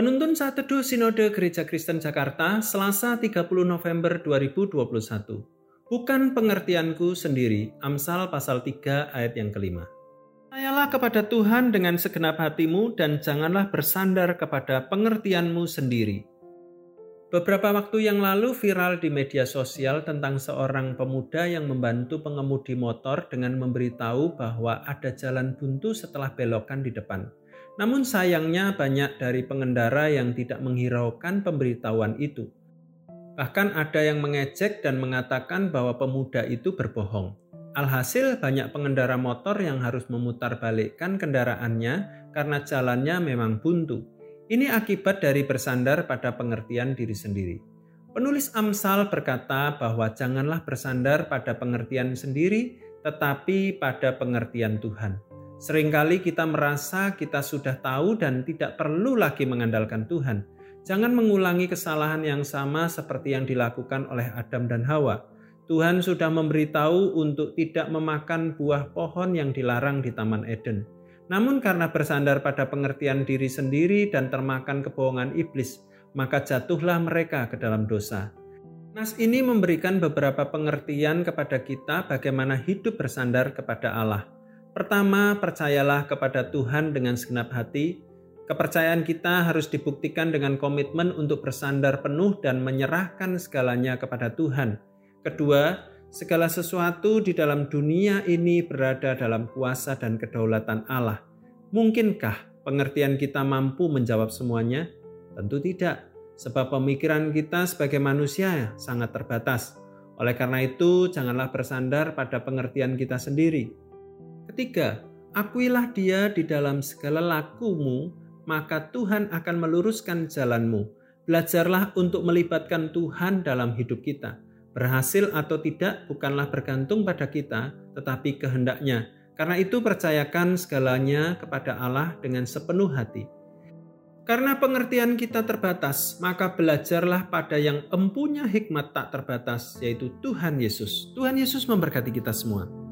Penuntun saat Sinode Gereja Kristen Jakarta, Selasa 30 November 2021. Bukan pengertianku sendiri, Amsal pasal 3 ayat yang kelima. Percayalah kepada Tuhan dengan segenap hatimu dan janganlah bersandar kepada pengertianmu sendiri. Beberapa waktu yang lalu viral di media sosial tentang seorang pemuda yang membantu pengemudi motor dengan memberitahu bahwa ada jalan buntu setelah belokan di depan. Namun sayangnya banyak dari pengendara yang tidak menghiraukan pemberitahuan itu. Bahkan ada yang mengejek dan mengatakan bahwa pemuda itu berbohong. Alhasil banyak pengendara motor yang harus memutar balikkan kendaraannya karena jalannya memang buntu. Ini akibat dari bersandar pada pengertian diri sendiri. Penulis Amsal berkata bahwa janganlah bersandar pada pengertian sendiri, tetapi pada pengertian Tuhan. Seringkali kita merasa kita sudah tahu dan tidak perlu lagi mengandalkan Tuhan. Jangan mengulangi kesalahan yang sama seperti yang dilakukan oleh Adam dan Hawa. Tuhan sudah memberitahu untuk tidak memakan buah pohon yang dilarang di Taman Eden. Namun karena bersandar pada pengertian diri sendiri dan termakan kebohongan iblis, maka jatuhlah mereka ke dalam dosa. Nas ini memberikan beberapa pengertian kepada kita bagaimana hidup bersandar kepada Allah. Pertama, percayalah kepada Tuhan dengan segenap hati. Kepercayaan kita harus dibuktikan dengan komitmen untuk bersandar penuh dan menyerahkan segalanya kepada Tuhan. Kedua, segala sesuatu di dalam dunia ini berada dalam kuasa dan kedaulatan Allah. Mungkinkah pengertian kita mampu menjawab semuanya? Tentu tidak, sebab pemikiran kita sebagai manusia sangat terbatas. Oleh karena itu, janganlah bersandar pada pengertian kita sendiri, Ketiga, akuilah dia di dalam segala lakumu, maka Tuhan akan meluruskan jalanmu. Belajarlah untuk melibatkan Tuhan dalam hidup kita. Berhasil atau tidak bukanlah bergantung pada kita, tetapi kehendaknya. Karena itu percayakan segalanya kepada Allah dengan sepenuh hati. Karena pengertian kita terbatas, maka belajarlah pada yang empunya hikmat tak terbatas, yaitu Tuhan Yesus. Tuhan Yesus memberkati kita semua.